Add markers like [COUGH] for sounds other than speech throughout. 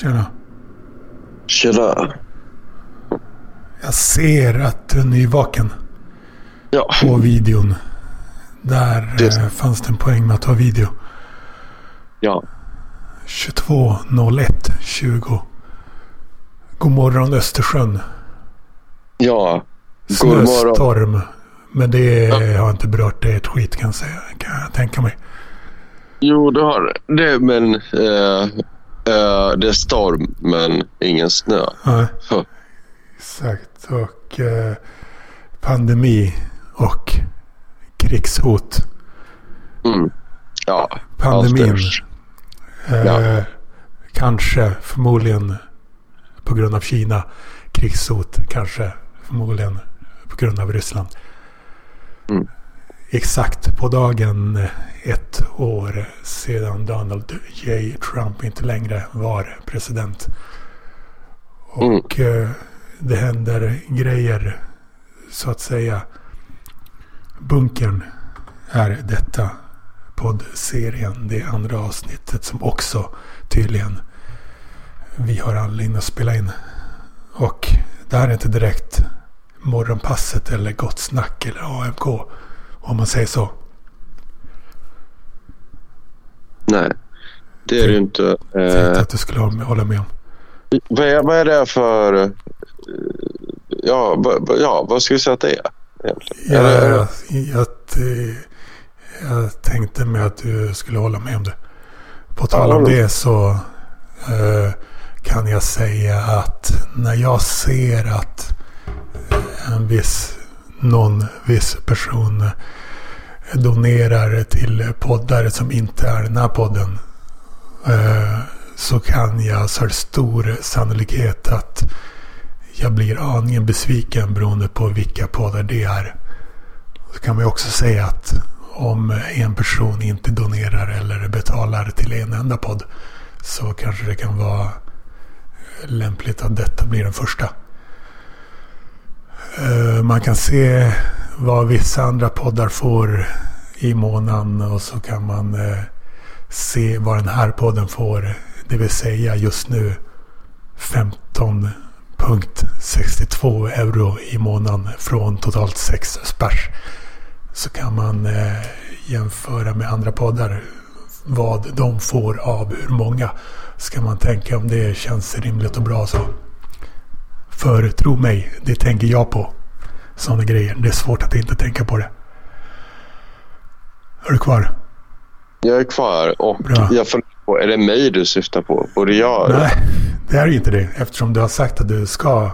Tjena. Tjena. Jag ser att du är nyvaken Ja, på videon. Där Det- eh, fanns det en poäng med att ha video. ja. 22.01 20. God morgon Östersjön. Ja. Snöstorm. Men det har inte berört dig ett skit kan jag säga. Kan jag tänka mig. Jo, det har det. Men eh, eh, det är storm, men ingen snö. Ja, Huh. exakt. Och eh, pandemi och krigshot. Mm. Ja, Pandemin. Eh, Ja. Kanske, förmodligen på grund av Kina. Krigshot, kanske, förmodligen på grund av Ryssland. Mm. Exakt på dagen eh, ett år sedan Donald J. Trump inte längre var president. Och eh, det händer grejer, så att säga. Bunkern är detta poddserien. Det andra avsnittet som också tydligen vi har anledning att spela in. Och det här är inte direkt morgonpasset eller gott snack eller AMK. Om man säger så. Nej, det är det ju inte. Jag tänkte Eh, att du skulle hålla med- med om. vad, är, vad är det för... eh, Ja, vad- ja, vad ska vi säga att det är? egentligen? Jag, eh, jag tänkte mig att du skulle hålla med om det. På tal om Ja. det så eh, kan jag säga att när jag ser att en viss, någon viss person donerar till poddar som inte är den här podden. Eh, så kan jag så är det stor sannolikhet att jag blir aningen besviken beroende på vilka poddar det är. Så kan man ju också säga att om en person inte donerar eller betalar till en enda podd så kanske det kan vara lämpligt att detta blir den första. Eh, man kan se vad vissa andra poddar får i månaden och så kan man eh, se vad den här podden får. Det vill säga just nu 15.62 euro i månaden från totalt 6 spars. Så kan man eh, jämföra med andra poddar vad de får av hur många. Ska man tänka om det känns rimligt och bra så. För tro mig, det tänker jag på. Sådana grejer. Det är svårt att inte tänka på det. Är du kvar? Jag är kvar och Bra. jag funderar på, är det mig du syftar på? Borde jag? Nej, det är ju inte det. Eftersom du har sagt att du ska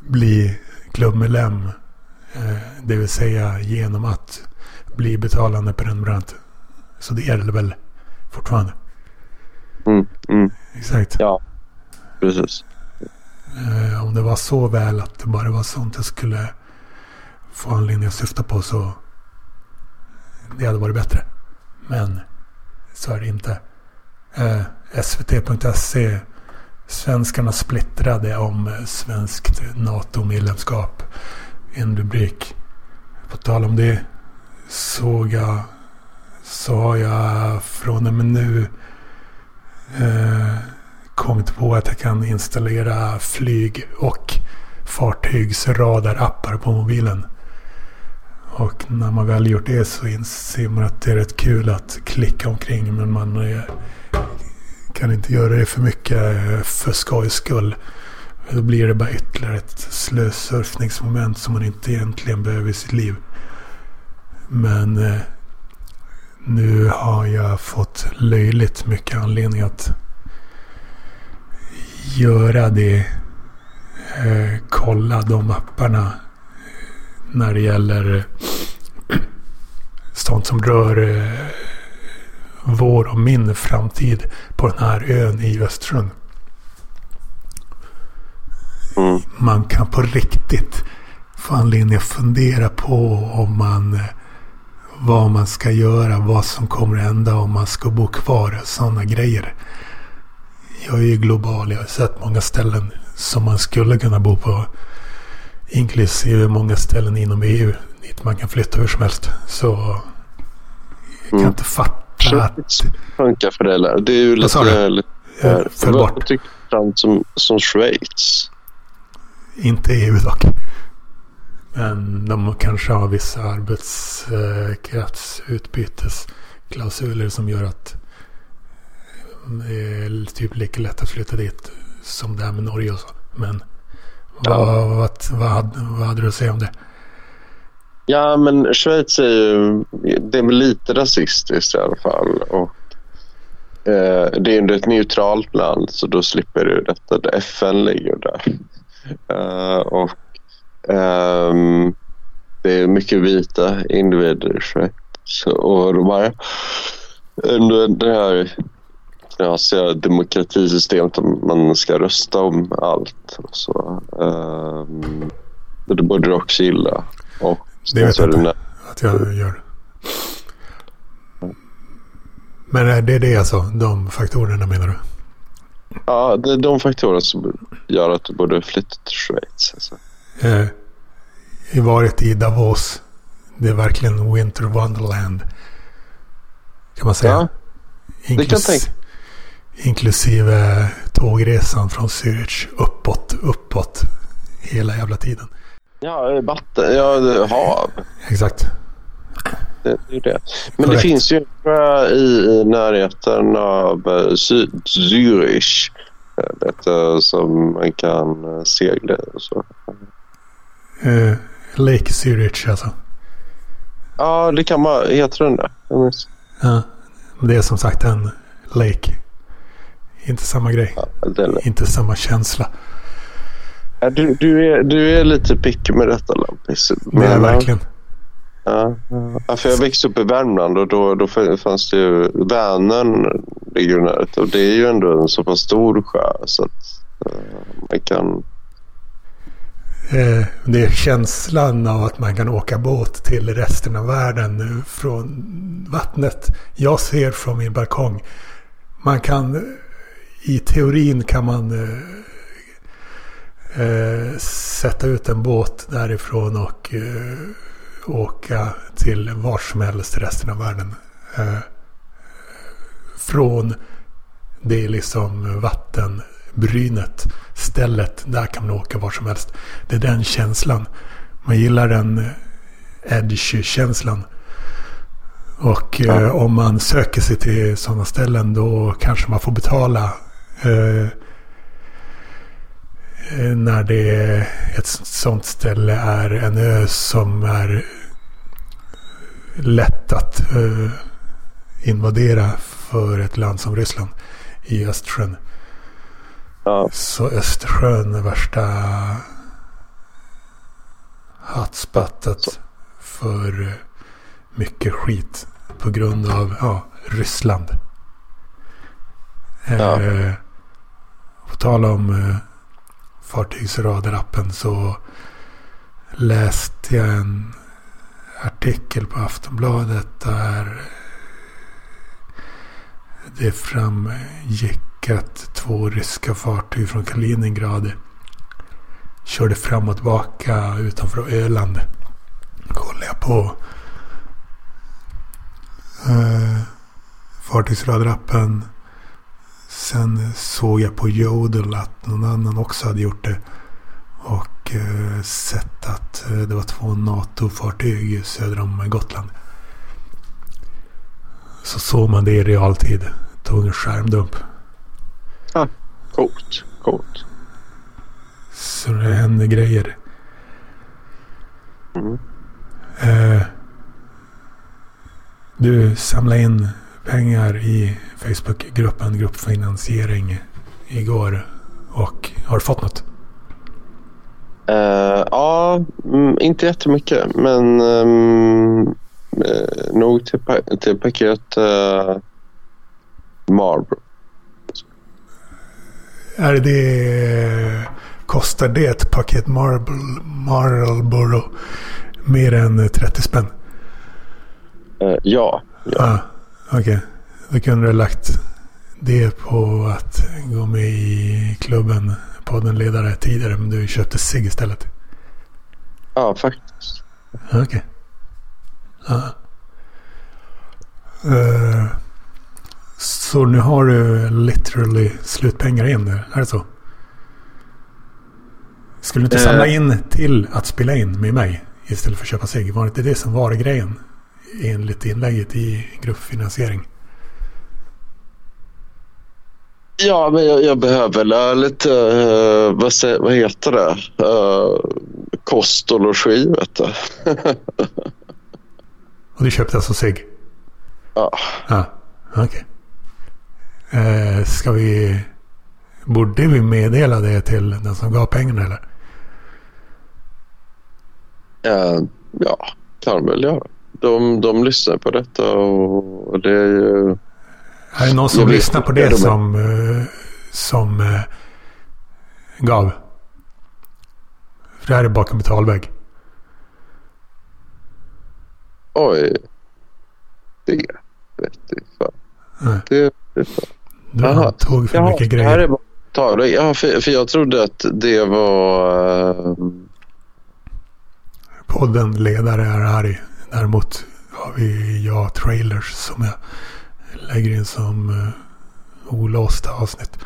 bli klubbmedlem. Eh, det vill säga genom att bli betalande prenumerant. Så det är det väl fortfarande. Mm, mm, Exakt. ja, precis. Eh, om det var så väl att det bara var sånt jag skulle få anledning att syfta på så det hade varit bättre. Men så är det inte. Eh, SVT.se Svenskarna splittrade om svenskt NATO-medlemskap. En rubrik. På tal om det såg jag så har jag från och med nu eh, kommit på att jag kan installera flyg och fartygsradarappar på mobilen. Och när man väl gjort det så inser man att det är rätt kul att klicka omkring. Men man eh, kan inte göra det för mycket eh, för skojs skull. Då blir det bara ytterligare ett slösurfningsmoment som man inte egentligen behöver i sitt liv. Men eh, nu har jag fått löjligt mycket anledning att göra det. Eh, kolla de apparna när det gäller eh, sånt som rör eh, vår och min framtid på den här ön i Östersjön. Mm. Man kan på riktigt få anledning att fundera på om man eh, vad man ska göra, vad som kommer att hända om man ska bo kvar. Sådana grejer. Jag är ju global. Jag har sett många ställen som man skulle kunna bo på. Inklusive många ställen inom EU. Dit man kan flytta hur som helst. Så jag kan Mm. inte fatta att... Funkar för dig eller? Det är ju lite... lite Eh, föll bort. Vad tycker du om som, som Schweiz? Inte EU dock. Men de kanske har vissa arbetskraftsutbytesklausuler som gör att det är typ lika lätt att flytta dit som det är med Norge och så. Men Ja. vad, vad, vad, hade, vad du att säga om det? Ja, men Schweiz är ju det är väl lite rasistiskt i alla fall. Och, eh, det är ju ett neutralt land så då slipper du detta. FN ligger där. Eh, och ehm, det är mycket vita individer i Schweiz. Och de har ändå det här knasiga demokratisystemet om man ska rösta om allt. och Så, ehm, det borde du också gilla. Och Det vet är jag inte att jag gör. Men är det det alltså? De faktorerna menar du? Ja, det är de faktorer som gör att du borde flytta till Schweiz. Alltså. Eh, jag har varit i Davos. Det är verkligen Winter Wonderland. Kan man säga. Ja, det kan jag tänka. Inklusive tågresan från Zürich uppåt, uppåt. Hela jävla tiden. Ja, vatten, ja, det- hav. Exakt. Det är ju det. Men Korrekt. det finns ju eh, i, i närheten av eh, Zürich. eh, Detta som man kan eh, segla i och så. Eh, Lake Zürich alltså. Ja, det kan man. Heter den det? Ja. Det är som sagt en lake. Inte samma grej. Ja, den. Inte samma känsla. Ja, Du, du, är, du är lite pick med detta Lampis. Det är Men, verkligen. Ja, ja, för jag växte upp i Värmland och då, då fanns det ju Vänern ligger nära och det är ju ändå en så pass stor sjö så att eh, man kan... Eh, det är känslan av att man kan åka båt till resten av världen från vattnet. Jag ser från min balkong. Man kan, i teorin kan man eh, eh, sätta ut en båt därifrån och eh, åka till var som helst i resten av världen. Eh, från det liksom vattenbrynet, stället, där kan man åka var som helst. Det är den känslan. Man gillar den edge-känslan. Och Ja. eh, om man söker sig till sådana ställen då kanske man får betala när det är ett sådant ställe är en ö som är lätt att eh, invadera för ett land som Ryssland i Östersjön. Ja, Så Östersjön är värsta hatspattet för eh, mycket skit på grund av ja, Ryssland. Ja. Eh, på tal om eh, fartygsradarappen så läste jag en artikel på Aftonbladet där eh, det framgick att två ryska fartyg från Kaliningrad körde fram och tillbaka utanför Öland. Kollade jag på eh, fartygsradarappen. Sen såg jag på Jodel att någon annan också hade gjort det. Och eh, sett att eh, det var två NATO-fartyg söder om Gotland. Så såg man det i realtid. Tog en skärmdump. coolt. Coolt. Så det händer grejer. Mm. Eh, du samlade in pengar i Facebookgruppen Gruppfinansiering igår. Och har fått något? Eh, ja, mm, inte jättemycket men um, uh, nog till, pa- till paket uh, Marlboro. Är det... Kostar det ett paket Marble, Marlboro mer än 30 spänn? Eh, ja, ja. Okej. Då kunde du ha lagt det på att gå med i klubben podden ledare tidigare. Men du köpte cigg istället. ja, faktiskt. Okej. Ja. Eh, Så nu har du literally slutpengar in, är det så? Skulle du inte samla Eh. in till att spela in med mig istället för att köpa sig? Var det inte det som var grejen? Enligt inlägget i gruppfinansiering. Ja, men jag, jag behöver väl ha lite, eh, vad, säger, vad heter det, uh, kost och logi vet du. [LAUGHS] Och du köpte alltså sig? ja. Ja, okej. Eh, ska vi... Borde vi meddela det till den som gav pengarna eller? Eh, ja, kan väl göra. De, de lyssnar på detta och, det är ju... Är det någon som lyssnar på det de som, eh, som eh, gav? För det här är bakom betalvägg. Oj. Det vet jag fan. Nej. Det vet jag. Du Aha. tog för Jaha, mycket det här grejer. är bara. Ja, för, för jag trodde att det var... eh, Podden ledare är Harry. Däremot har vi jag trailers som jag lägger in som uh, olåsta avsnitt.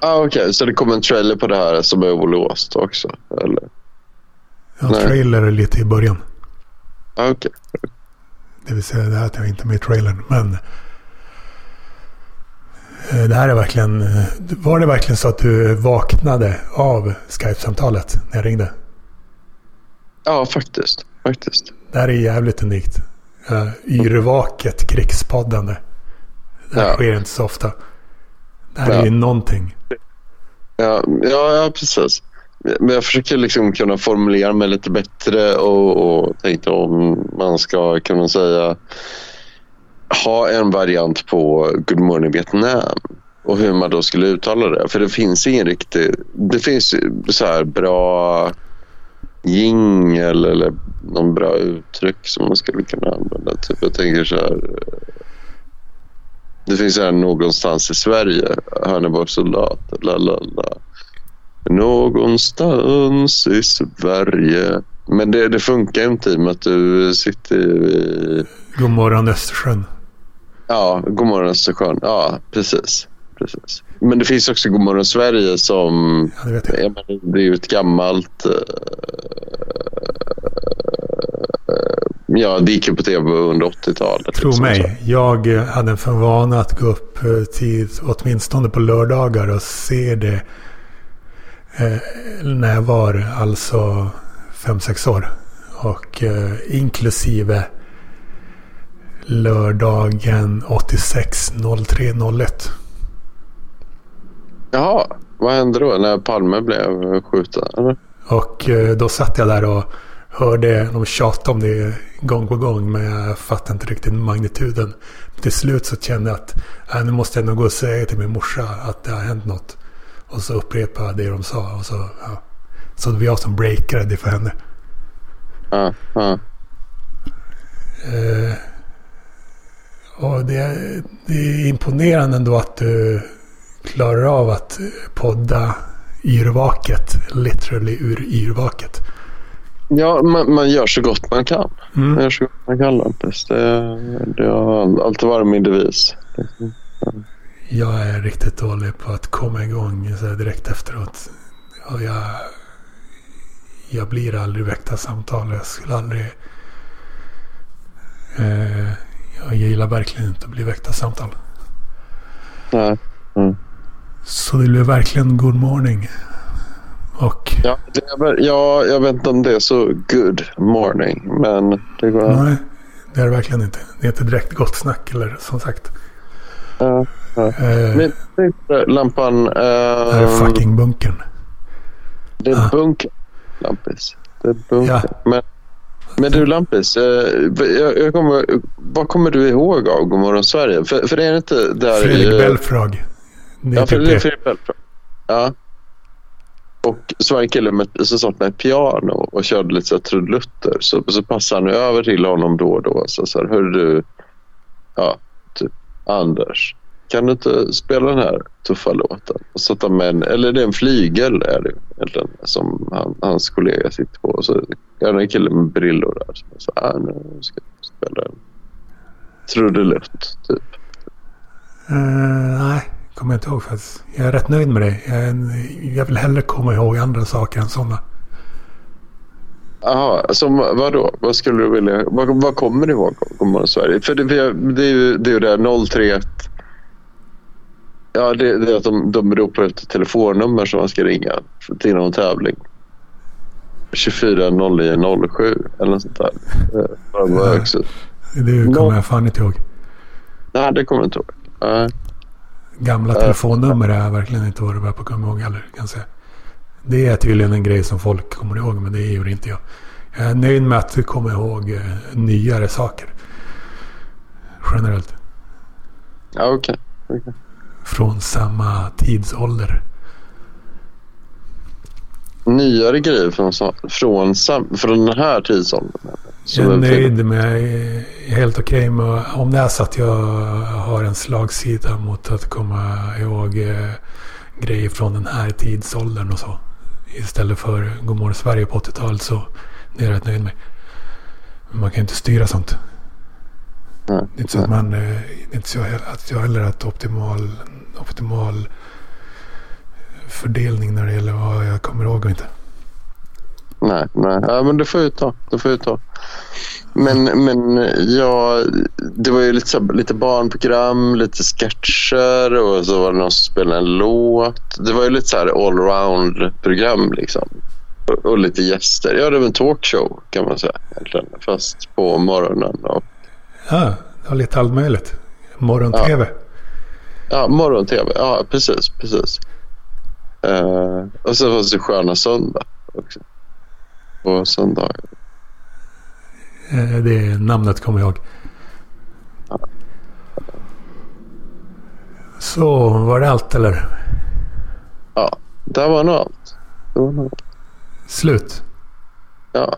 ah, Okej, så det kommer en trailer på det här som är olåst också? Eller? Ja, Nej. trailer är lite i början. Ah, Okej. Det vill säga det här tar jag inte med i trailern. Men eh, det här är verkligen... eh, Var det verkligen så att du vaknade av Skype-samtalet när jag ringde? Ja, faktiskt. faktiskt. Det här är jävligt unikt. Uh, yrvaket krigspoddande. Det här Ja. sker inte så ofta. Det här Ja. är ju någonting. Ja, ja, ja, precis. Men jag försöker liksom kunna formulera mig lite bättre och, och tänkte om man ska kunna säga ha en variant på Good Morning Vietnam och hur man då skulle uttala det. För det finns ingen riktig... Det finns så här bra jingel eller någon bra uttryck som man skulle kunna använda. Typ jag tänker så här... Det finns här någonstans i Sverige, Hörneborg soldat, la la la. Någonstans i Sverige. Men det, det funkar inte i och med att du sitter i... God morgon Östersjön. Ja, Godmorgon Östersjön. Ja, precis. Precis. Men det finns också Godmorgon Sverige som... Ja, det vet jag. Det är ju ett gammalt... eh, Ja, det gick ju på tv under 80-talet. Tro liksom, så. mig, jag hade en för vana att gå upp eh, tid, åtminstone på lördagar och se det eh, när jag var alltså 5-6 år. Och inklusive lördagen 86 03 01. Jaha, vad hände då när Palme blev skjuten? Eller? Och eh, då satt jag där och hörde de tjata om det gång på gång. Men jag fattade inte riktigt magnituden. Till slut så kände jag att äh, nu måste jag nog gå och säga till min morsa att det har hänt något. Och så upprepade jag det de sa. Och så, ja. så det var jag som breakade det för henne. Ja, ja. Eh, och det, det är imponerande ändå att du klarar av att podda yrvaket. Literally ur yrvaket. ja man, man gör så gott man kan. Mm. Man gör så gott man kan, Lampis. Det, det har alltid varit min devis. Jag är riktigt dålig på att komma igång så direkt efteråt. Och jag, jag blir aldrig väckt av samtal. Jag skulle aldrig... Eh, jag gillar verkligen inte att bli väckt av samtal. Nej. Så det blev verkligen good morning. Och Ja, det ja, jag vet inte om det är så good morning, men det går... nej, det är det verkligen inte. Det är inte direkt gott snack eller som sagt. Ja, ja. Eh, Men lampan... det här är Uh, fucking bunkern. det är Ah. bunker, Lampis. Det är bunker. Ja. Men, men du, Lampis. eh, jag, jag kommer, vad kommer du ihåg av Godmorgon Sverige? För, för det är inte där... Fredrik i- Belfrage. Det Ja, för typ det är Belfrage. Ja. Och så som satt med ett piano och körde lite så här trudelutter. Så, så passade han över till honom då och då. Så, så här, hör du, ja, typ Anders. Kan du inte spela den här tuffa låten? Och sätta med en, eller det är en flygel är det egentligen, som han, hans kollega sitter på. Och så är det en kille med brillor där. Som så, ah, nu ska jag spela en trudelutt typ. Uh, nej, kommer jag inte ihåg faktiskt. Jag är rätt nöjd med det. Jag, jag vill hellre komma ihåg andra saker än sådana. Jaha, som vadå? Vad skulle du vilja... Vad, vad kommer du ihåg om Sverige? För det, det, är ju det, är ju det 031... Ja, det, det är att de, de ropar ut telefonnummer som man ska ringa till någon tävling. 24 09 07 eller något sånt där. [LAUGHS] Ja, det kommer jag fan inte ihåg. Nej, det kommer jag inte ihåg. Uh, Gamla telefonnummer är verkligen inte vad du börjar på komma ihåg heller. Kan säga. Det är tydligen en grej som folk kommer ihåg, men det gör inte jag. Jag är nöjd med att vi kommer ihåg eh, nyare saker. Generellt. Ja, okej. Okay. okay. Från samma tidsålder. Nyare grejer från, från, från den här tidsåldern? Jag är nöjd med, helt okej okay med, om det är så att jag har en slagsida mot att komma ihåg eh, grejer från den här tidsåldern och så istället för Godmorgon Sverige på 80-talet så det är jag rätt nöjd med. Men man kan ju inte styra sånt. Nej, det är inte så att man, eh, inte så att jag heller har ett optimal, optimal fördelning när det gäller vad jag kommer ihåg och inte. Nej, nej. Ja, men det får jag ta. Det får jag ta. Men, men ja, det var ju lite, lite barnprogram, lite sketcher och så var det någon som spelade en låt. Det var ju lite så här allround-program liksom. Och, och, lite gäster. Ja, det var en talkshow kan man säga egentligen. Fast på morgonen. Och... Ja, det var lite allt möjligt. Morgon-tv. Ja, ja morgon-tv. Ja, precis, precis. Uh, och så var det Sköna Söndag också. På söndagar. Eh, det namnet kommer jag ihåg. Så var det allt eller? Ja, det var nog allt. Var nog allt. Slut? Ja.